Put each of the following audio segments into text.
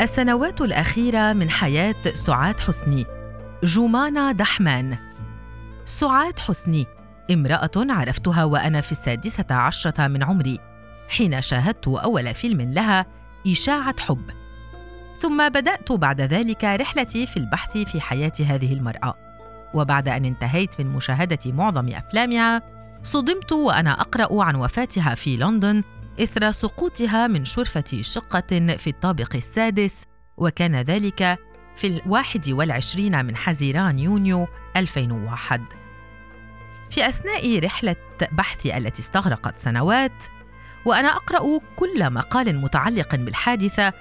السنوات الأخيرة من حياة سعاد حسني. جومانا دحمان. سعاد حسني امرأة عرفتها وأنا في السادسة عشرة من عمري حين شاهدت أول فيلم لها إشاعة حب. ثم بدأت بعد ذلك رحلتي في البحث في حياة هذه المرأة. وبعد أن انتهيت من مشاهدة معظم أفلامها صدمت وأنا أقرأ عن وفاتها في لندن إثر سقوطها من شرفة شقة في الطابق السادس وكان ذلك في الواحد والعشرين من حزيران يونيو 2001 في أثناء رحلة بحثي التي استغرقت سنوات وأنا أقرأ كل مقال متعلق بالحادثة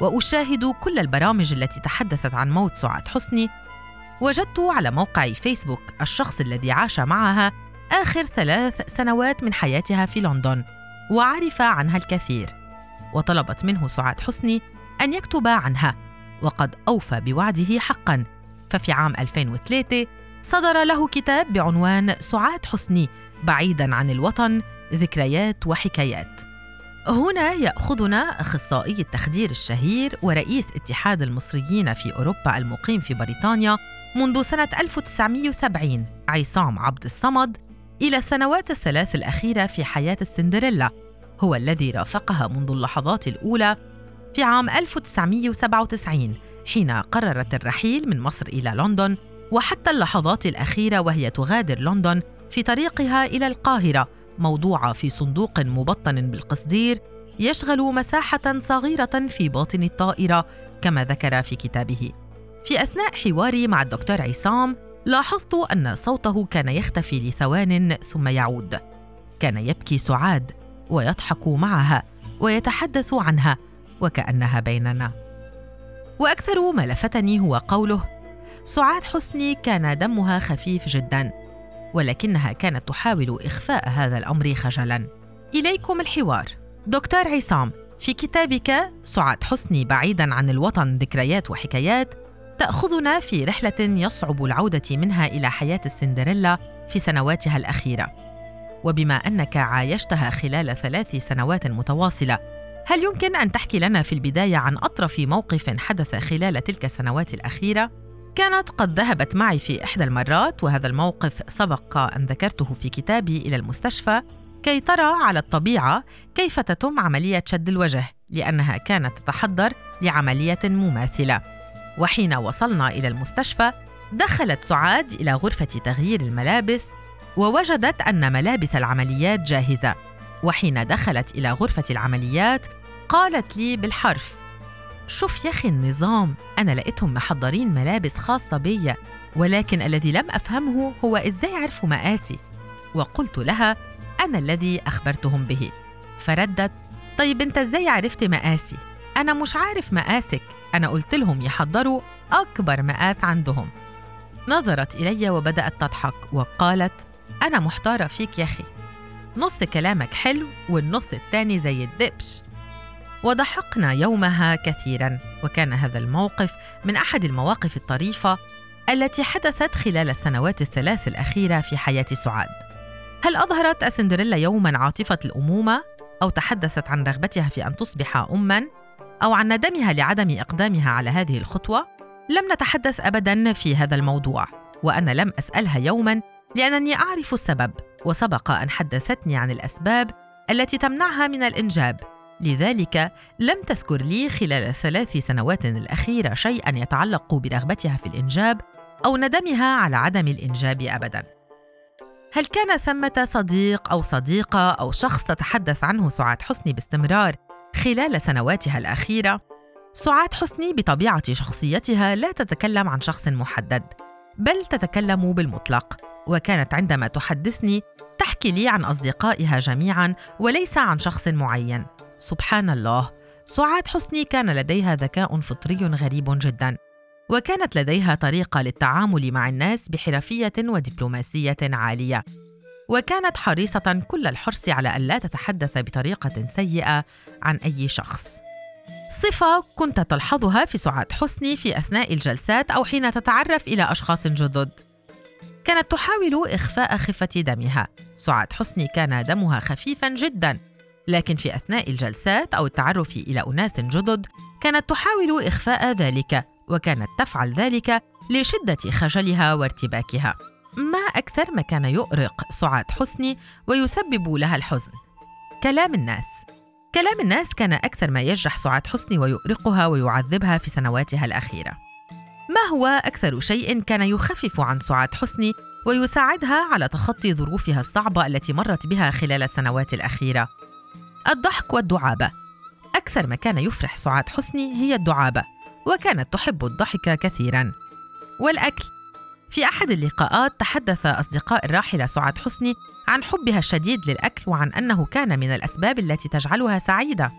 وأشاهد كل البرامج التي تحدثت عن موت سعاد حسني وجدت على موقع فيسبوك الشخص الذي عاش معها آخر ثلاث سنوات من حياتها في لندن. وعرف عنها الكثير وطلبت منه سعاد حسني أن يكتب عنها وقد أوفى بوعده حقا. ففي عام 2003 صدر له كتاب بعنوان سعاد حسني بعيدا عن الوطن ذكريات وحكايات. هنا يأخذنا أخصائي التخدير الشهير ورئيس اتحاد المصريين في أوروبا المقيم في بريطانيا منذ سنة 1970 عصام عبد الصمد إلى السنوات الثلاث الأخيرة في حياة السندريلا هو الذي رافقها منذ اللحظات الأولى في عام 1997 حين قررت الرحيل من مصر إلى لندن وحتى اللحظات الأخيرة وهي تغادر لندن في طريقها إلى القاهرة موضوعه في صندوق مبطن بالقصدير يشغل مساحة صغيرة في باطن الطائرة كما ذكر في كتابه. في أثناء حواري مع الدكتور عصام لاحظت أن صوته كان يختفي لثوان ثم يعود. كان يبكي سعاد ويضحك معها ويتحدث عنها وكأنها بيننا. وأكثر ما لفتني هو قوله سعاد حسني كان دمها خفيف جدا ولكنها كانت تحاول إخفاء هذا الأمر خجلا. إليكم الحوار. دكتور عصام في كتابك سعاد حسني بعيدا عن الوطن ذكريات وحكايات تأخذنا في رحلة يصعب العودة منها إلى حياة السندريلا في سنواتها الأخيرة. وبما أنك عايشتها خلال ثلاث سنوات متواصلة هل يمكن أن تحكي لنا في البداية عن أطرف موقف حدث خلال تلك السنوات الأخيرة؟ كانت قد ذهبت معي في إحدى المرات وهذا الموقف سبق أن ذكرته في كتابي إلى المستشفى. كي ترى على الطبيعة كيف تتم عملية شد الوجه لأنها كانت تتحضر لعملية مماثلة. وحين وصلنا إلى المستشفى دخلت سعاد إلى غرفة تغيير الملابس ووجدت أن ملابس العمليات جاهزة. وحين دخلت إلى غرفة العمليات قالت لي بالحرف شوف يا أخي النظام أنا لقيتهم محضرين ملابس خاصة بيا ولكن الذي لم أفهمه هو إزاي عرفوا مقاسي وقلت لها أنا الذي أخبرتهم به. فردت طيب أنت إزاي عرفت مقاسي؟ أنا مش عارف مقاسك أنا قلت لهم يحضروا أكبر مقاس عندهم. نظرت إلي وبدأت تضحك وقالت أنا محتارة فيك يا أخي. نص كلامك حلو والنص التاني زي الدبش. وضحكنا يومها كثيرا وكان هذا الموقف من أحد المواقف الطريفة التي حدثت خلال السنوات الثلاث الأخيرة في حياة سعاد. هل أظهرت السندريلا يوما عاطفة الأمومة أو تحدثت عن رغبتها في أن تصبح اما؟ أو عن ندمها لعدم إقدامها على هذه الخطوة لم نتحدث ابدا في هذا الموضوع وأنا لم أسألها يوما لأنني أعرف السبب وسبق أن حدثتني عن الأسباب التي تمنعها من الإنجاب لذلك لم تذكر لي خلال الثلاث سنوات الأخيرة شيئا يتعلق برغبتها في الإنجاب أو ندمها على عدم الإنجاب أبدا. هل كان ثمة صديق أو صديقة أو شخص تتحدث عنه سعاد حسني باستمرار خلال سنواتها الأخيرة؟ سعاد حسني بطبيعة شخصيتها لا تتكلم عن شخص محدد، بل تتكلم بالمطلق، وكانت عندما تحدثني تحكي لي عن أصدقائها جميعا وليس عن شخص معين. سبحان الله سعاد حسني كان لديها ذكاء فطري غريب جدا وكانت لديها طريقة للتعامل مع الناس بحرفية ودبلوماسية عالية وكانت حريصة كل الحرص على الا تتحدث بطريقة سيئة عن أي شخص. صفة كنت تلحظها في سعاد حسني في أثناء الجلسات أو حين تتعرف إلى أشخاص جدد. كانت تحاول إخفاء خفة دمها. سعاد حسني كان دمها خفيفا جدا. لكن في أثناء الجلسات أو التعرف إلى أناس جدد كانت تحاول إخفاء ذلك وكانت تفعل ذلك لشدة خجلها وارتباكها. ما أكثر ما كان يؤرق سعاد حسني ويسبب لها الحزن. كلام الناس. كلام الناس كان أكثر ما يجرح سعاد حسني ويؤرقها ويعذبها في سنواتها الأخيرة. ما هو أكثر شيء كان يخفف عن سعاد حسني ويساعدها على تخطي ظروفها الصعبة التي مرت بها خلال السنوات الأخيرة؟ الضحك والدعابة. أكثر ما كان يفرح سعاد حسني هي الدعابة وكانت تحب الضحك كثيرا. والأكل. في أحد اللقاءات تحدث أصدقاء الراحلة سعاد حسني عن حبها الشديد للأكل وعن أنه كان من الأسباب التي تجعلها سعيدة.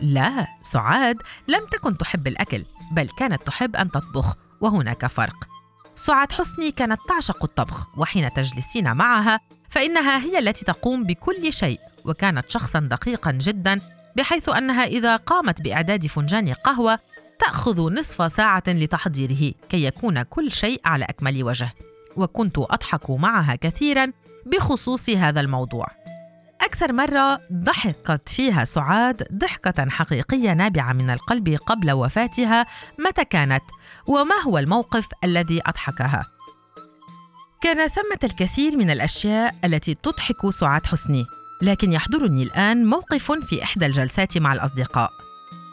لا، سعاد لم تكن تحب الأكل، بل كانت تحب أن تطبخ، وهناك فرق. سعاد حسني كانت تعشق الطبخ، وحين تجلسين معها فإنها هي التي تقوم بكل شيء، وكانت شخصا دقيقا جدا بحيث أنها إذا قامت بإعداد فنجان قهوة تأخذ نصف ساعة لتحضيره كي يكون كل شيء على أكمل وجه. وكنت أضحك معها كثيرا بخصوص هذا الموضوع. أكثر مرة ضحكت فيها سعاد ضحكة حقيقية نابعة من القلب قبل وفاتها متى كانت وما هو الموقف الذي أضحكها. كان ثمة الكثير من الأشياء التي تضحك سعاد حسني لكن يحضرني الآن موقف في إحدى الجلسات مع الأصدقاء.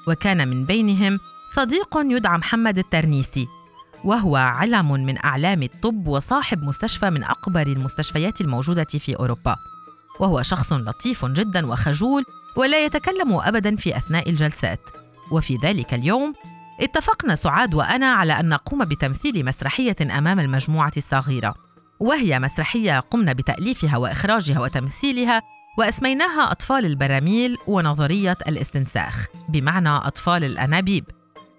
وكان من بينهم صديق يدعى محمد الترنيسي وهو علم من أعلام الطب وصاحب مستشفى من أكبر المستشفيات الموجودة في أوروبا. وهو شخص لطيف جدا وخجول ولا يتكلم أبدا في أثناء الجلسات. وفي ذلك اليوم اتفقنا سعاد وأنا على أن نقوم بتمثيل مسرحية أمام المجموعة الصغيرة. وهي مسرحية قمنا بتأليفها وإخراجها وتمثيلها وأسميناها أطفال البراميل ونظرية الاستنساخ بمعنى أطفال الأنابيب.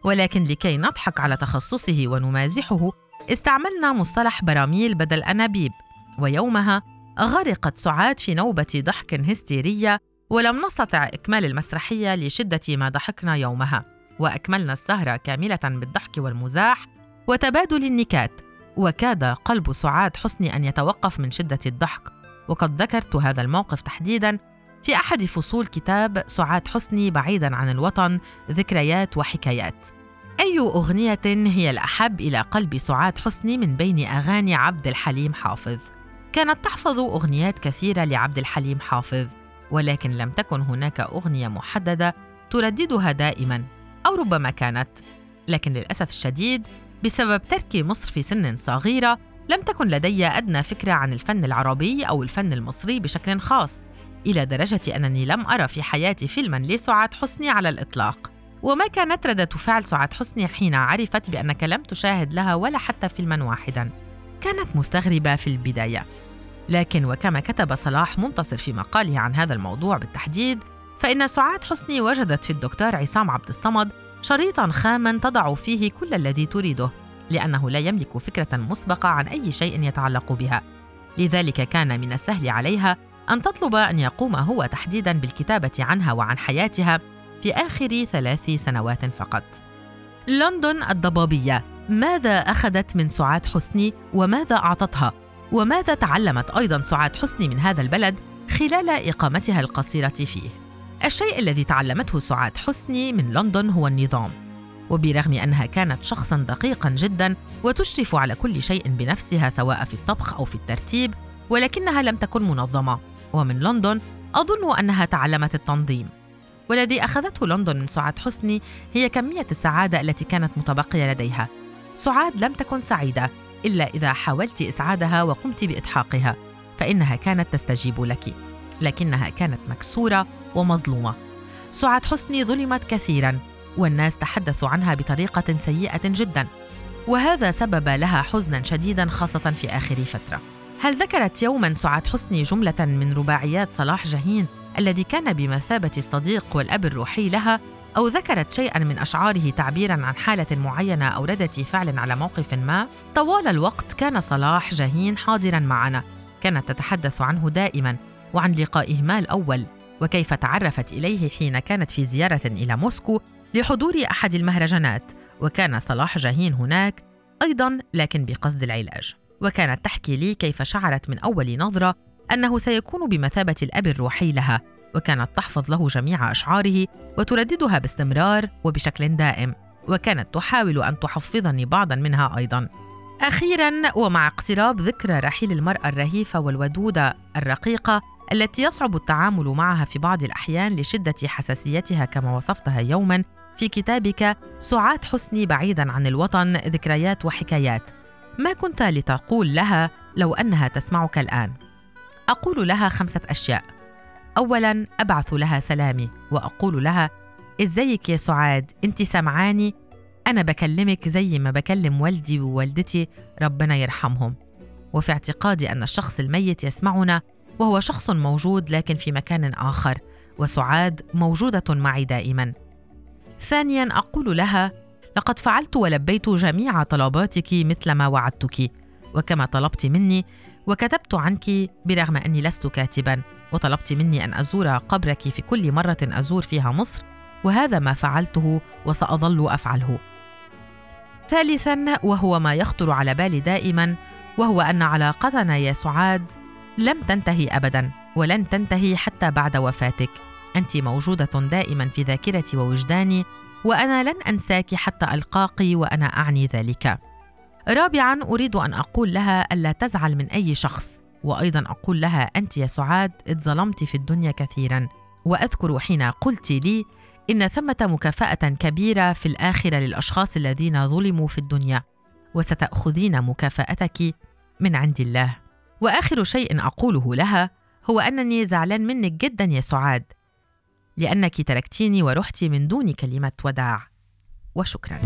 ولكن لكي نضحك على تخصصه ونمازحه استعملنا مصطلح براميل بدل أنابيب. ويومها غرقت سعاد في نوبة ضحك هستيرية ولم نستطع إكمال المسرحية لشدة ما ضحكنا يومها. وأكملنا السهرة كاملة بالضحك والمزاح وتبادل النكات. وكاد قلب سعاد حسني أن يتوقف من شدة الضحك. وقد ذكرت هذا الموقف تحديدا في أحد فصول كتاب سعاد حسني بعيدا عن الوطن ذكريات وحكايات. أي أغنية هي الأحب إلى قلب سعاد حسني من بين أغاني عبد الحليم حافظ؟ كانت تحفظ أغنيات كثيرة لعبد الحليم حافظ ولكن لم تكن هناك أغنية محددة ترددها دائما أو ربما كانت لكن للأسف الشديد بسبب ترك مصر في سن صغيرة لم تكن لدي أدنى فكرة عن الفن العربي أو الفن المصري بشكل خاص إلى درجة أنني لم أرى في حياتي فيلما لسعاد حسني على الإطلاق وما كانت ردة فعل سعاد حسني حين عرفت بأنك لم تشاهد لها ولا حتى فيلما واحدا. كانت مستغربة في البداية. لكن وكما كتب صلاح منتصر في مقاله عن هذا الموضوع بالتحديد فإن سعاد حسني وجدت في الدكتور عصام عبد الصمد شريطا خاما تضع فيه كل الذي تريده لأنه لا يملك فكرة مسبقة عن أي شيء يتعلق بها. لذلك كان من السهل عليها أن تطلب أن يقوم هو تحديدا بالكتابة عنها وعن حياتها في آخر ثلاث سنوات فقط. لندن الضبابية ماذا أخذت من سعاد حسني وماذا أعطتها؟ وماذا تعلمت أيضا سعاد حسني من هذا البلد خلال إقامتها القصيرة فيه؟ الشيء الذي تعلمته سعاد حسني من لندن هو النظام وبرغم أنها كانت شخصا دقيقا جدا وتشرف على كل شيء بنفسها سواء في الطبخ أو في الترتيب ولكنها لم تكن منظمة ومن لندن أظن أنها تعلمت التنظيم والذي أخذته لندن من سعاد حسني هي كمية السعادة التي كانت متبقية لديها. سعاد لم تكن سعيدة إلا إذا حاولت إسعادها وقمت بإضحاكها، فإنها كانت تستجيب لك، لكنها كانت مكسورة ومظلومة. سعاد حسني ظلمت كثيرا، والناس تحدثوا عنها بطريقة سيئة جدا، وهذا سبب لها حزنا شديدا خاصة في آخر فترة. هل ذكرت يوما سعاد حسني جملة من رباعيات صلاح جاهين الذي كان بمثابة الصديق والأب الروحي لها أو ذكرت شيئا من أشعاره تعبيرا عن حالة معينة أو ردة فعل على موقف ما طوال الوقت كان صلاح جاهين حاضرا معنا. كانت تتحدث عنه دائما وعن لقائهما الأول وكيف تعرفت إليه حين كانت في زيارة إلى موسكو لحضور أحد المهرجانات. وكان صلاح جاهين هناك أيضا لكن بقصد العلاج. وكانت تحكي لي كيف شعرت من أول نظرة أنه سيكون بمثابة الأب الروحي لها وكانت تحفظ له جميع أشعاره وترددها باستمرار وبشكل دائم وكانت تحاول أن تحفظني بعضا منها أيضا. أخيرا ومع اقتراب ذكرى رحيل المرأة الرهيفة والودودة الرقيقة التي يصعب التعامل معها في بعض الأحيان لشدة حساسيتها كما وصفتها يوما في كتابك سعاد حسني بعيدا عن الوطن ذكريات وحكايات. ما كنت لتقول لها لو أنها تسمعك الآن؟ أقول لها خمسة أشياء. اولا أبعث لها سلامي وأقول لها إزيك يا سعاد؟ أنت سمعاني أنا بكلمك زي ما بكلم والدي ووالدتي ربنا يرحمهم. وفي اعتقادي أن الشخص الميت يسمعنا وهو شخص موجود لكن في مكان آخر وسعاد موجودة معي دائما. ثانيا أقول لها لقد فعلت ولبيت جميع طلباتك مثل ما وعدتك. وكما طلبت مني وكتبت عنك برغم أني لست كاتبا وطلبت مني أن أزور قبرك في كل مرة أزور فيها مصر وهذا ما فعلته وسأظل أفعله. ثالثا وهو ما يخطر على بالي دائما وهو أن علاقتنا يا سعاد لم تنتهي ابدا ولن تنتهي حتى بعد وفاتك. أنت موجودة دائما في ذاكرتي ووجداني وأنا لن أنساك حتى القاك وأنا أعني ذلك. رابعا أريد أن أقول لها ألا تزعل من أي شخص. وأيضا أقول لها أنت يا سعاد اتظلمت في الدنيا كثيرا. وأذكر حين قلت لي إن ثمة مكافأة كبيرة في الآخرة للأشخاص الذين ظلموا في الدنيا. وستأخذين مكافأتك من عند الله. وآخر شيء أقوله لها هو أنني زعلان منك جدا يا سعاد لأنك تركتيني ورحتي من دون كلمة وداع. وشكرا.